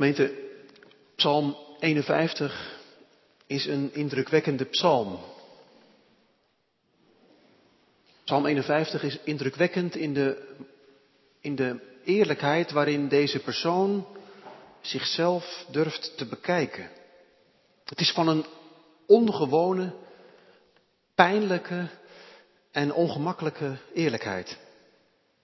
Gemeente, Psalm 51 is een indrukwekkende psalm. Psalm 51 is indrukwekkend in de, in de eerlijkheid waarin deze persoon zichzelf durft te bekijken. Het is van een ongewone, pijnlijke en ongemakkelijke eerlijkheid.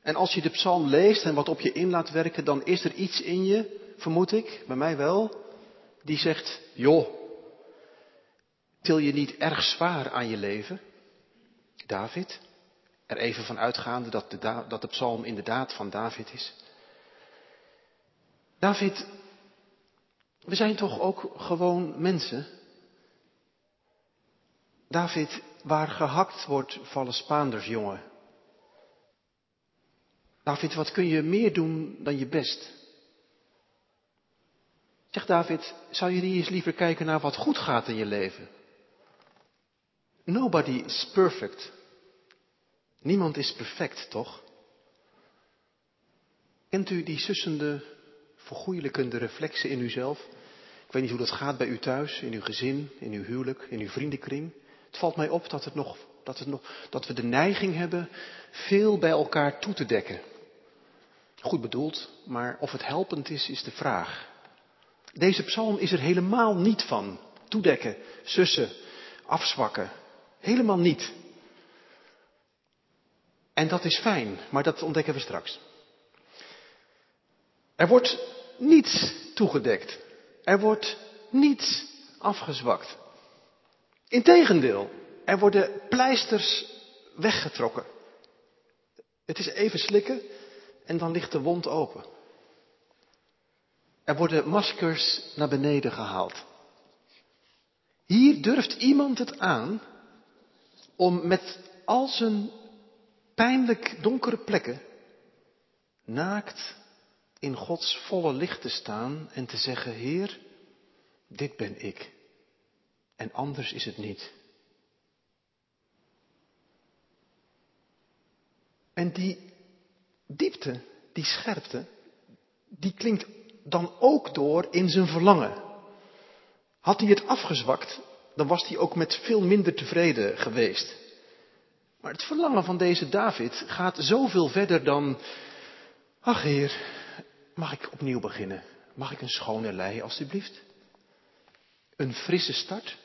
En als je de psalm leest en wat op je in laat werken, dan is er iets in je, vermoed ik, bij mij wel, die zegt, joh, til je niet erg zwaar aan je leven? David, er even van uitgaande dat de, dat de psalm inderdaad van David is. David, we zijn toch ook gewoon mensen? David, waar gehakt wordt, vallen Spaanders, jongen. David, wat kun je meer doen dan je best? Zeg David, zou je niet eens liever kijken naar wat goed gaat in je leven? Nobody is perfect. Niemand is perfect, toch? Kent u die sussende, vergoeilijkende reflexen in uzelf? Ik weet niet hoe dat gaat bij u thuis, in uw gezin, in uw huwelijk, in uw vriendenkring. Het valt mij op dat, het nog, dat, het nog, dat we de neiging hebben veel bij elkaar toe te dekken. Goed bedoeld, maar of het helpend is, is de vraag. Deze psalm is er helemaal niet van. Toedekken, sussen, afzwakken. Helemaal niet. En dat is fijn, maar dat ontdekken we straks. Er wordt niets toegedekt. Er wordt niets afgezwakt. Integendeel, er worden pleisters weggetrokken. Het is even slikken en dan ligt de wond open. Er worden maskers naar beneden gehaald. Hier durft iemand het aan om met al zijn pijnlijk donkere plekken naakt in Gods volle licht te staan en te zeggen, Heer, dit ben ik. En anders is het niet. En die diepte, die scherpte, die klinkt dan ook door in zijn verlangen. Had hij het afgezwakt, dan was hij ook met veel minder tevreden geweest. Maar het verlangen van deze David gaat zoveel verder dan, ach heer, mag ik opnieuw beginnen? Mag ik een schone lei, alstublieft? Een frisse start?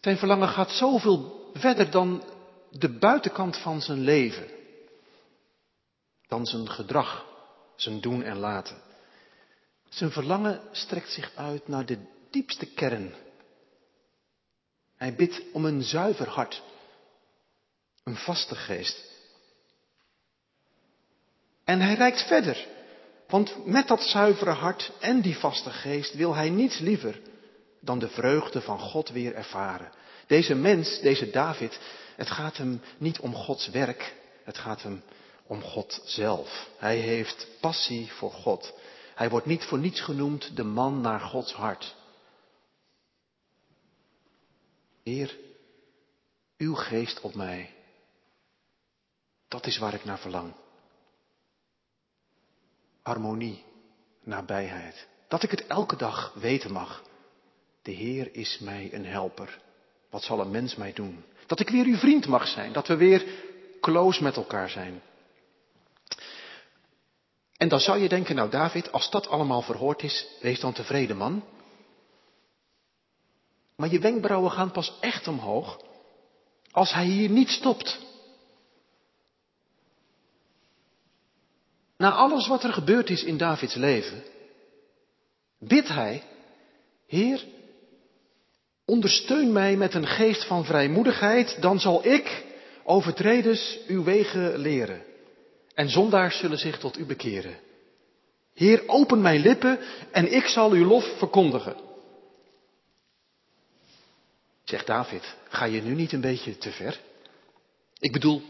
Zijn verlangen gaat zoveel verder dan de buitenkant van zijn leven. Dan zijn gedrag, zijn doen en laten. Zijn verlangen strekt zich uit naar de diepste kern. Hij bidt om een zuiver hart, een vaste geest. En hij reikt verder, want met dat zuivere hart en die vaste geest wil hij niets liever dan de vreugde van God weer ervaren. Deze mens, deze David, het gaat hem niet om Gods werk, het gaat hem om God zelf. Hij heeft passie voor God. Hij wordt niet voor niets genoemd de man naar Gods hart. Heer, uw geest op mij. Dat is waar ik naar verlang. Harmonie, nabijheid. Dat ik het elke dag weten mag. De Heer is mij een helper. Wat zal een mens mij doen? Dat ik weer uw vriend mag zijn. Dat we weer close met elkaar zijn. En dan zou je denken, nou David, als dat allemaal verhoord is, wees dan tevreden man. Maar je wenkbrauwen gaan pas echt omhoog als hij hier niet stopt. Na alles wat er gebeurd is in Davids leven, bidt hij, Heer, ondersteun mij met een geest van vrijmoedigheid, dan zal ik, overtreders, uw wegen leren. En zondaars zullen zich tot u bekeren. Heer, open mijn lippen en ik zal uw lof verkondigen. Zegt David, ga je nu niet een beetje te ver? Ik bedoel,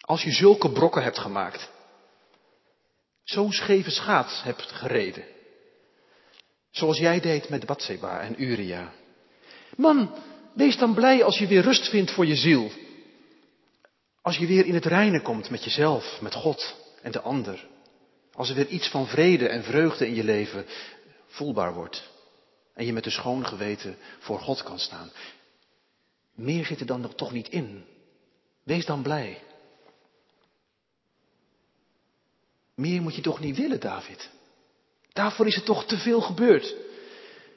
als je zulke brokken hebt gemaakt, zo'n scheve schaats hebt gereden, zoals jij deed met Batseba en Uria. Man, wees dan blij als je weer rust vindt voor je ziel. Als je weer in het reinen komt met jezelf, met God en de ander. Als er weer iets van vrede en vreugde in je leven voelbaar wordt. En je met een schoon geweten voor God kan staan. Meer zit er dan nog toch niet in. Wees dan blij. Meer moet je toch niet willen, David? Daarvoor is er toch te veel gebeurd.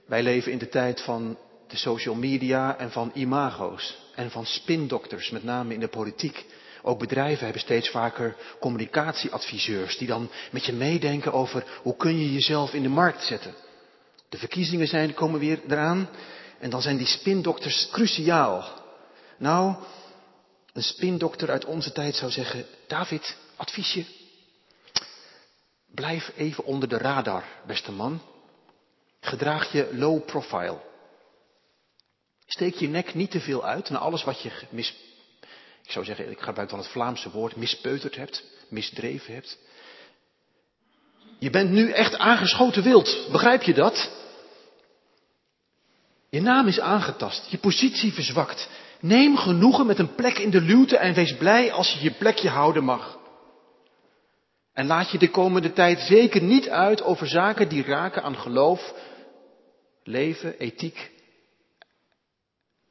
Wij leven in de tijd van de social media en van imago's en van spindokters, met name in de politiek. Ook bedrijven hebben steeds vaker communicatieadviseurs die dan met je meedenken over hoe kun je jezelf in de markt zetten. De verkiezingen zijn, komen weer eraan en dan zijn die spindokters cruciaal. Nou, een spindokter uit onze tijd zou zeggen, David, adviesje. Blijf even onder de radar, beste man. Gedraag je low profile. Steek je nek niet te veel uit naar alles wat je mis, ik zou zeggen, ik gebruik dan het Vlaamse woord, mispeuterd hebt, misdreven hebt. Je bent nu echt aangeschoten wild, begrijp je dat? Je naam is aangetast, je positie verzwakt. Neem genoegen met een plek in de luwte en wees blij als je je plekje houden mag. En laat je de komende tijd zeker niet uit over zaken die raken aan geloof, leven, ethiek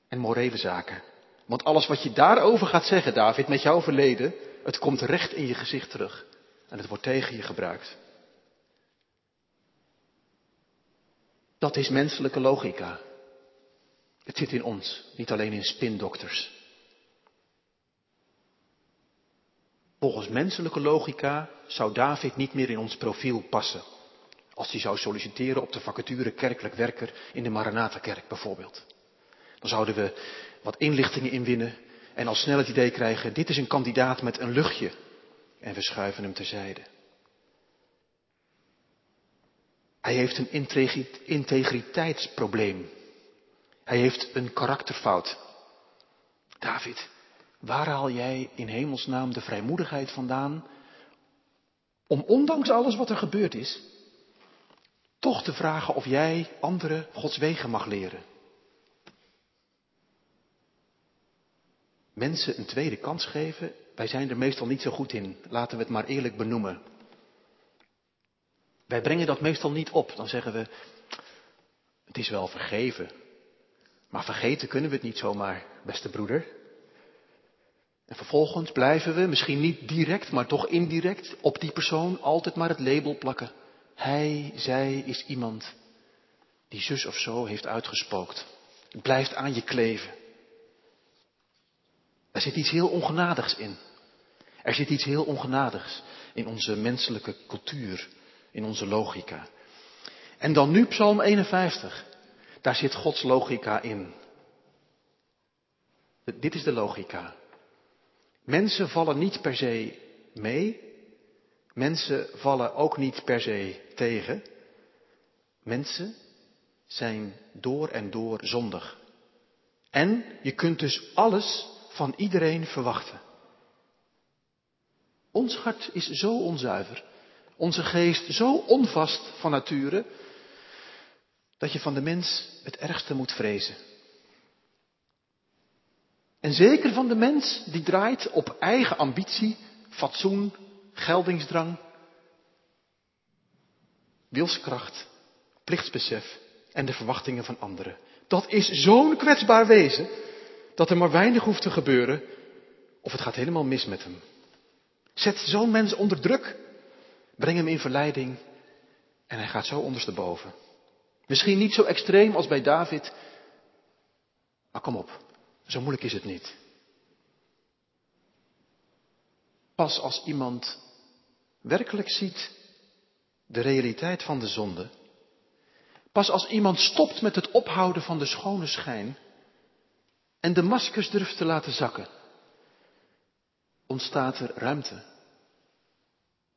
en morele zaken. Want alles wat je daarover gaat zeggen, David, met jouw verleden, het komt recht in je gezicht terug. En het wordt tegen je gebruikt. Dat is menselijke logica. Het zit in ons, niet alleen in spindokters. Volgens menselijke logica zou David niet meer in ons profiel passen. Als hij zou solliciteren op de vacature kerkelijk werker in de Maranatha-kerk bijvoorbeeld. Dan zouden we wat inlichtingen inwinnen en al snel het idee krijgen, dit is een kandidaat met een luchtje. En we schuiven hem terzijde. Hij heeft een integriteitsprobleem. Hij heeft een karakterfout. David, waar haal jij in hemelsnaam de vrijmoedigheid vandaan om ondanks alles wat er gebeurd is, toch te vragen of jij anderen Gods wegen mag leren? Mensen een tweede kans geven, wij zijn er meestal niet zo goed in. Laten we het maar eerlijk benoemen. Wij brengen dat meestal niet op. Dan zeggen we, het is wel vergeven. Maar vergeten kunnen we het niet zomaar, beste broeder. En vervolgens blijven we, misschien niet direct, maar toch indirect, op die persoon altijd maar het label plakken. Hij, zij is iemand die zus of zo heeft uitgespookt. Het blijft aan je kleven. Er zit iets heel ongenadigs in. Er zit iets heel ongenadigs in onze menselijke cultuur, in onze logica. En dan nu Psalm 51. Daar zit Gods logica in. Dit is de logica. Mensen vallen niet per se mee. Mensen vallen ook niet per se tegen. Mensen zijn door en door zondig. En je kunt dus alles van iedereen verwachten. Ons hart is zo onzuiver, onze geest zo onvast van nature, dat je van de mens het ergste moet vrezen. En zeker van de mens die draait op eigen ambitie, fatsoen, geldingsdrang, wilskracht, plichtsbesef en de verwachtingen van anderen. Dat is zo'n kwetsbaar wezen dat er maar weinig hoeft te gebeuren of het gaat helemaal mis met hem. Zet zo'n mens onder druk, breng hem in verleiding en hij gaat zo ondersteboven. Misschien niet zo extreem als bij David, maar kom op, zo moeilijk is het niet. Pas als iemand werkelijk ziet de realiteit van de zonde, pas als iemand stopt met het ophouden van de schone schijn, en de maskers durft te laten zakken, ontstaat er ruimte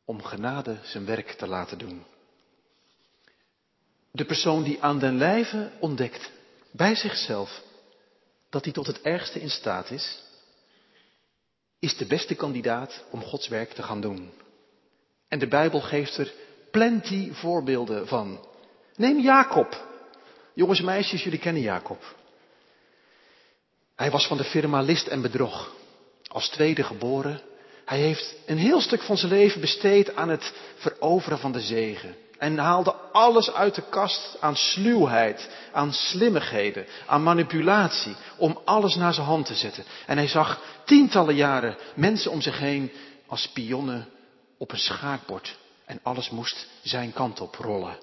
om genade zijn werk te laten doen. De persoon die aan den lijve ontdekt bij zichzelf dat hij tot het ergste in staat is, is de beste kandidaat om Gods werk te gaan doen. En de Bijbel geeft er plenty voorbeelden van. Neem Jacob. Jongens en meisjes, jullie kennen Jacob. Hij was van de firma list en bedrog. Als tweede geboren. Hij heeft een heel stuk van zijn leven besteed aan het veroveren van de zegen. En haalde alles uit de kast aan sluwheid, aan slimmigheden, aan manipulatie, om alles naar zijn hand te zetten. En hij zag tientallen jaren mensen om zich heen als spionnen op een schaakbord. En alles moest zijn kant op rollen.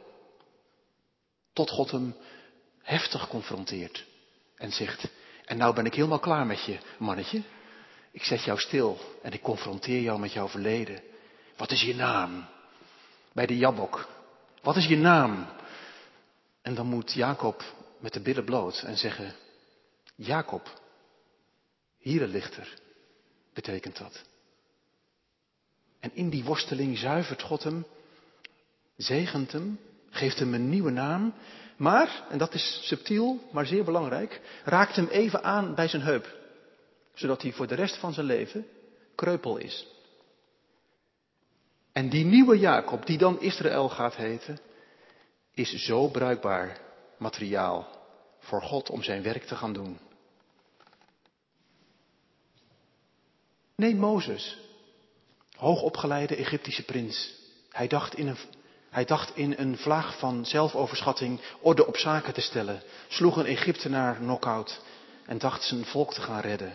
Tot God hem heftig confronteert en zegt, en nou ben ik helemaal klaar met je, mannetje. Ik zet jou stil en ik confronteer jou met jouw verleden. Wat is je naam? Bij de Jabok. Wat is je naam? En dan moet Jacob met de billen bloot en zeggen, Jacob, hierenlichter, betekent dat. En in die worsteling zuivert God hem, zegent hem, geeft hem een nieuwe naam, maar, en dat is subtiel, maar zeer belangrijk, raakt hem even aan bij zijn heup, zodat hij voor de rest van zijn leven kreupel is. En die nieuwe Jacob, die dan Israël gaat heten, is zo bruikbaar materiaal voor God om zijn werk te gaan doen. Neem Mozes, hoogopgeleide Egyptische prins. Hij dacht in een, hij dacht in een vlaag van zelfoverschatting orde op zaken te stellen, sloeg een Egyptenaar knock-out en dacht zijn volk te gaan redden.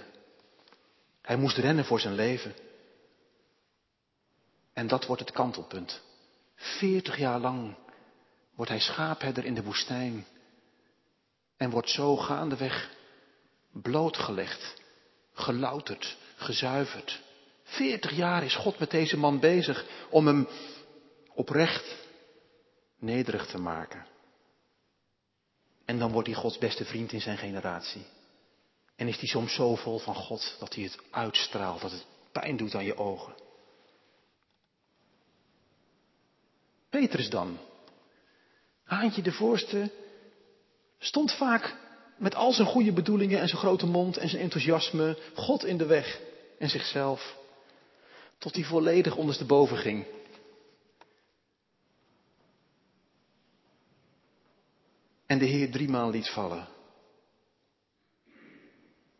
Hij moest rennen voor zijn leven. En dat wordt het kantelpunt. Veertig jaar lang wordt hij schaapherder in de woestijn en wordt zo gaandeweg blootgelegd, gelouterd, gezuiverd. Veertig jaar is God met deze man bezig om hem oprecht nederig te maken. En dan wordt hij Gods beste vriend in zijn generatie. En is hij soms zo vol van God dat hij het uitstraalt, dat het pijn doet aan je ogen. Petrus dan, Haantje de Voorste, stond vaak met al zijn goede bedoelingen en zijn grote mond en zijn enthousiasme God in de weg en zichzelf, tot hij volledig ondersteboven ging. En de Heer driemaal liet vallen.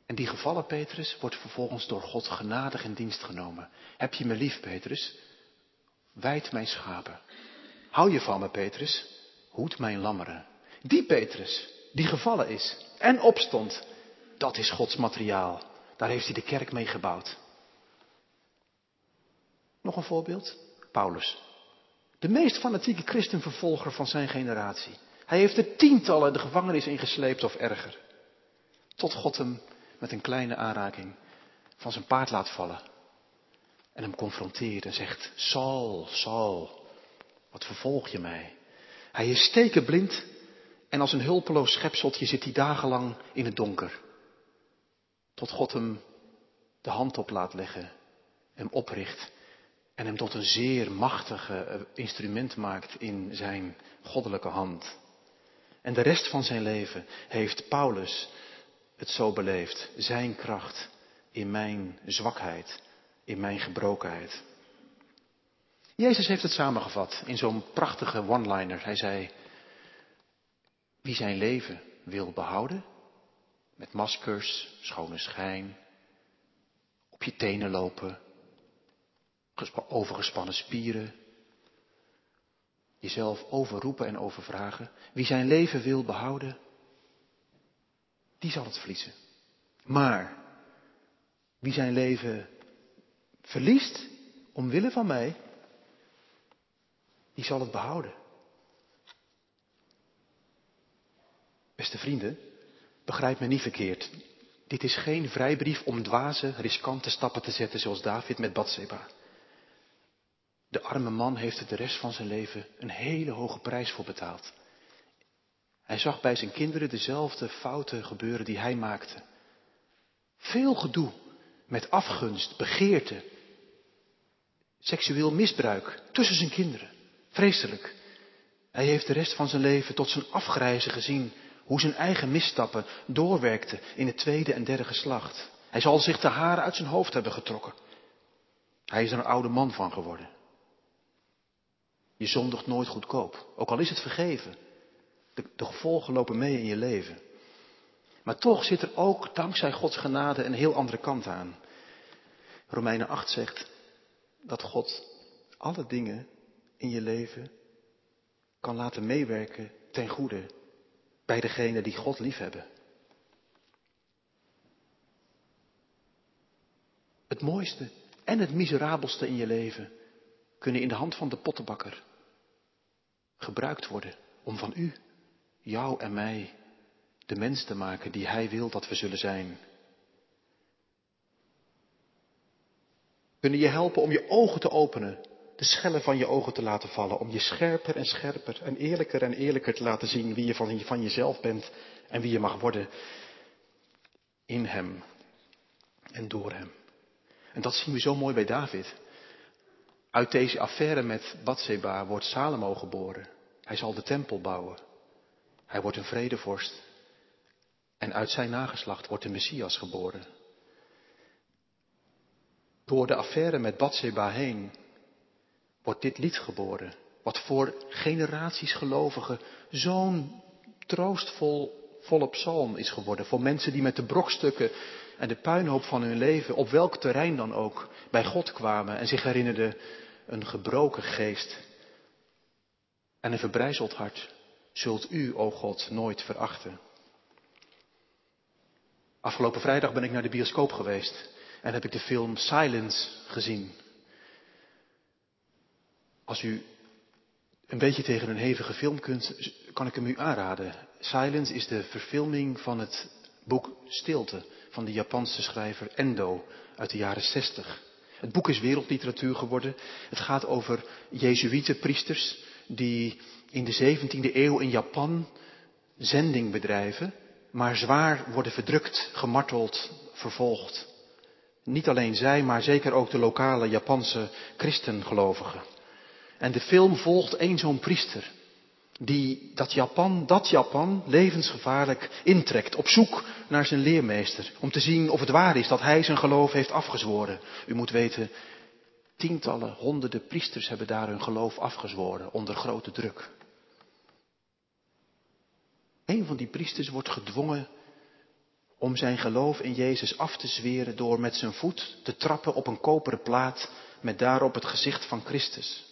En die gevallen Petrus wordt vervolgens door God genadig in dienst genomen. Heb je me lief, Petrus? Wijd mijn schapen. Hou je van me, Petrus? Hoed mijn lammeren. Die Petrus, die gevallen is en opstond, dat is Gods materiaal. Daar heeft hij de kerk mee gebouwd. Nog een voorbeeld? Paulus. De meest fanatieke christenvervolger van zijn generatie. Hij heeft er tientallen de gevangenis ingesleept of erger. Tot God hem met een kleine aanraking van zijn paard laat vallen. En hem confronteert en zegt, Saul, Saul, wat vervolg je mij? Hij is stekenblind en als een hulpeloos schepseltje zit hij dagenlang in het donker. Tot God hem de hand op laat leggen, hem opricht en hem tot een zeer machtige eh, instrument maakt in zijn goddelijke hand. En de rest van zijn leven heeft Paulus het zo beleefd. Zijn kracht in mijn zwakheid, in mijn gebrokenheid. Jezus heeft het samengevat in zo'n prachtige one-liner. Hij zei, wie zijn leven wil behouden, met maskers, schone schijn, op je tenen lopen, overgespannen spieren, jezelf overroepen en overvragen. Wie zijn leven wil behouden, die zal het verliezen. Maar wie zijn leven verliest omwille van mij, die zal het behouden. Beste vrienden, begrijp me niet verkeerd. Dit is geen vrijbrief om dwaze, riskante stappen te zetten zoals David met Bathseba. De arme man heeft er de rest van zijn leven een hele hoge prijs voor betaald. Hij zag bij zijn kinderen dezelfde fouten gebeuren die hij maakte. Veel gedoe met afgunst, begeerte, seksueel misbruik tussen zijn kinderen. Vreselijk. Hij heeft de rest van zijn leven tot zijn afgrijzen gezien hoe zijn eigen misstappen doorwerkten in het tweede en derde geslacht. Hij zal zich de haren uit zijn hoofd hebben getrokken. Hij is er een oude man van geworden. Je zondigt nooit goedkoop, ook al is het vergeven. De, gevolgen lopen mee in je leven. Maar toch zit er ook, dankzij Gods genade, een heel andere kant aan. Romeinen 8 zegt, dat God alle dingen in je leven kan laten meewerken ten goede bij degenen die God liefhebben. Het mooiste en het miserabelste in je leven kunnen in de hand van de pottenbakker gebruikt worden om van u, jou en mij de mens te maken die Hij wil dat we zullen zijn. Kunnen je helpen om je ogen te openen, de schellen van je ogen te laten vallen, om je scherper en scherper en eerlijker en eerlijker te laten zien wie je van, van jezelf bent en wie je mag worden in Hem en door Hem. En dat zien we zo mooi bij David. Uit deze affaire met Bathseba wordt Salomo geboren. Hij zal de tempel bouwen. Hij wordt een vredevorst. En uit zijn nageslacht wordt de Messias geboren. Door de affaire met Bathseba heen wordt dit lied geboren. Wat voor generaties gelovigen zo'n troostvol volle psalm is geworden. Voor mensen die met de brokstukken en de puinhoop van hun leven, op welk terrein dan ook, bij God kwamen en zich herinnerden een gebroken geest en een verbrijzeld hart zult u, o God, nooit verachten. Afgelopen vrijdag ben ik naar de bioscoop geweest en heb ik de film Silence gezien. Als u een beetje tegen een hevige film kunt, kan ik hem u aanraden. Silence is de verfilming van het boek Stilte van de Japanse schrijver Endo uit de jaren 60. Het boek is wereldliteratuur geworden. Het gaat over Jezuïetenpriesters die in de 17e eeuw in Japan zending bedrijven, maar zwaar worden verdrukt, gemarteld, vervolgd. Niet alleen zij, maar zeker ook de lokale Japanse christengelovigen. En de film volgt één zo'n priester die dat Japan, dat Japan, levensgevaarlijk intrekt, op zoek naar zijn leermeester, om te zien of het waar is dat hij zijn geloof heeft afgezworen. U moet weten, tientallen, honderden priesters hebben daar hun geloof afgezworen onder grote druk. Een van die priesters wordt gedwongen om zijn geloof in Jezus af te zweren door met zijn voet te trappen op een koperen plaat met daarop het gezicht van Christus.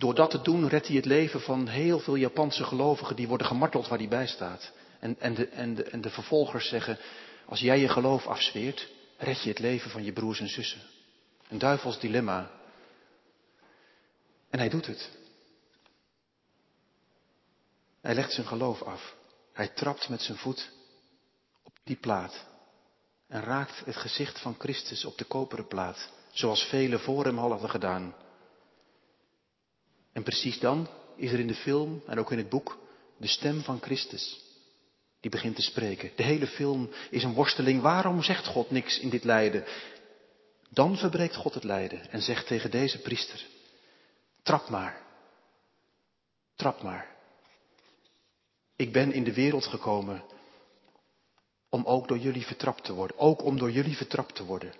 Door dat te doen redt hij het leven van heel veel Japanse gelovigen die worden gemarteld waar hij bij staat. En, en, de, en, de, vervolgers zeggen, als jij je geloof afzweert, red je het leven van je broers en zussen. Een duivels dilemma. En hij doet het. Hij legt zijn geloof af. Hij trapt met zijn voet op die plaat en raakt het gezicht van Christus op de koperen plaat, zoals velen voor hem al hadden gedaan. En precies dan is er in de film en ook in het boek de stem van Christus. Die begint te spreken. De hele film is een worsteling. Waarom zegt God niks in dit lijden? Dan verbreekt God het lijden en zegt tegen deze priester: Trap maar. Trap maar. Ik ben in de wereld gekomen om ook door jullie vertrapt te worden. Ook om door jullie vertrapt te worden.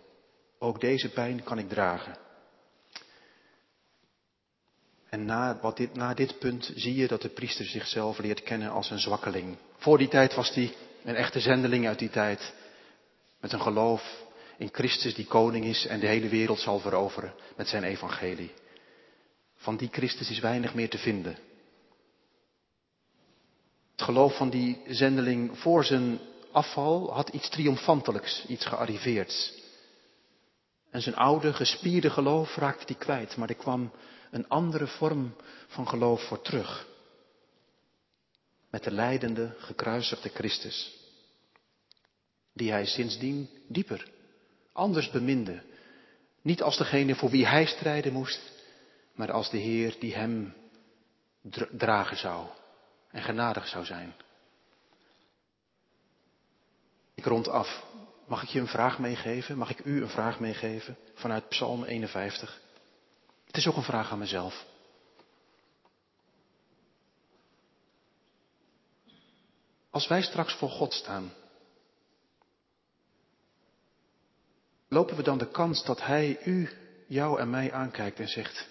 Ook deze pijn kan ik dragen. En na, wat dit, na dit punt zie je dat de priester zichzelf leert kennen als een zwakkeling. Voor die tijd was hij een echte zendeling uit die tijd. Met een geloof in Christus die koning is en de hele wereld zal veroveren met zijn evangelie. Van die Christus is weinig meer te vinden. Het geloof van die zendeling voor zijn afval had iets triomfantelijks, iets gearriveerds. En zijn oude, gespierde geloof raakte hij kwijt, maar er kwam een andere vorm van geloof voor terug. Met de leidende, gekruisigde Christus. Die hij sindsdien dieper, anders beminde. Niet als degene voor wie hij strijden moest, maar als de Heer die hem dragen zou en genadig zou zijn. Ik rond af. Mag ik je een vraag meegeven? Mag ik u een vraag meegeven vanuit Psalm 51? Het is ook een vraag aan mezelf. Als wij straks voor God staan, lopen we dan de kans dat Hij u, jou en mij aankijkt en zegt,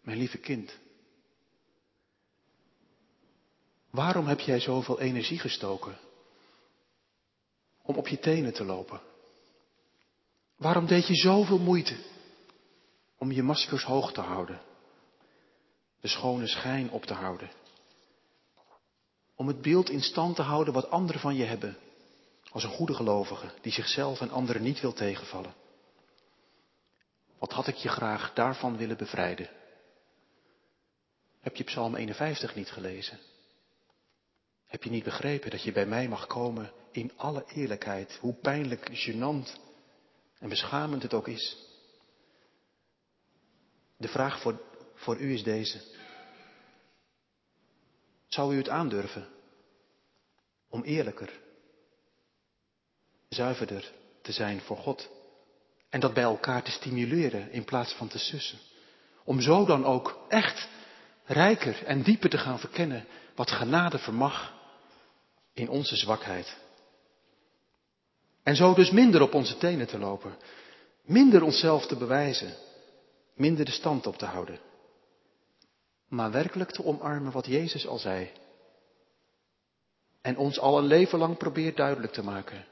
mijn lieve kind, waarom heb jij zoveel energie gestoken om op je tenen te lopen? Waarom deed je zoveel moeite om je maskers hoog te houden? De schone schijn op te houden. Om het beeld in stand te houden wat anderen van je hebben. Als een goede gelovige die zichzelf en anderen niet wil tegenvallen. Wat had ik je graag daarvan willen bevrijden? Heb je Psalm 51 niet gelezen? Heb je niet begrepen dat je bij mij mag komen in alle eerlijkheid, hoe pijnlijk, gênant en beschamend het ook is? De vraag voor, voor u is deze. Zou u het aandurven om eerlijker, zuiverder te zijn voor God en dat bij elkaar te stimuleren in plaats van te sussen? Om zo dan ook echt rijker en dieper te gaan verkennen wat genade vermag in onze zwakheid. En zo dus minder op onze tenen te lopen, minder onszelf te bewijzen, minder de stand op te houden, maar werkelijk te omarmen wat Jezus al zei. En ons al een leven lang probeert duidelijk te maken.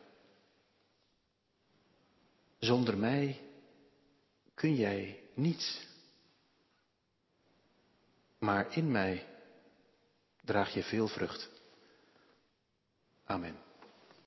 Zonder mij kun jij niets. Maar in mij draag je veel vrucht. Amen.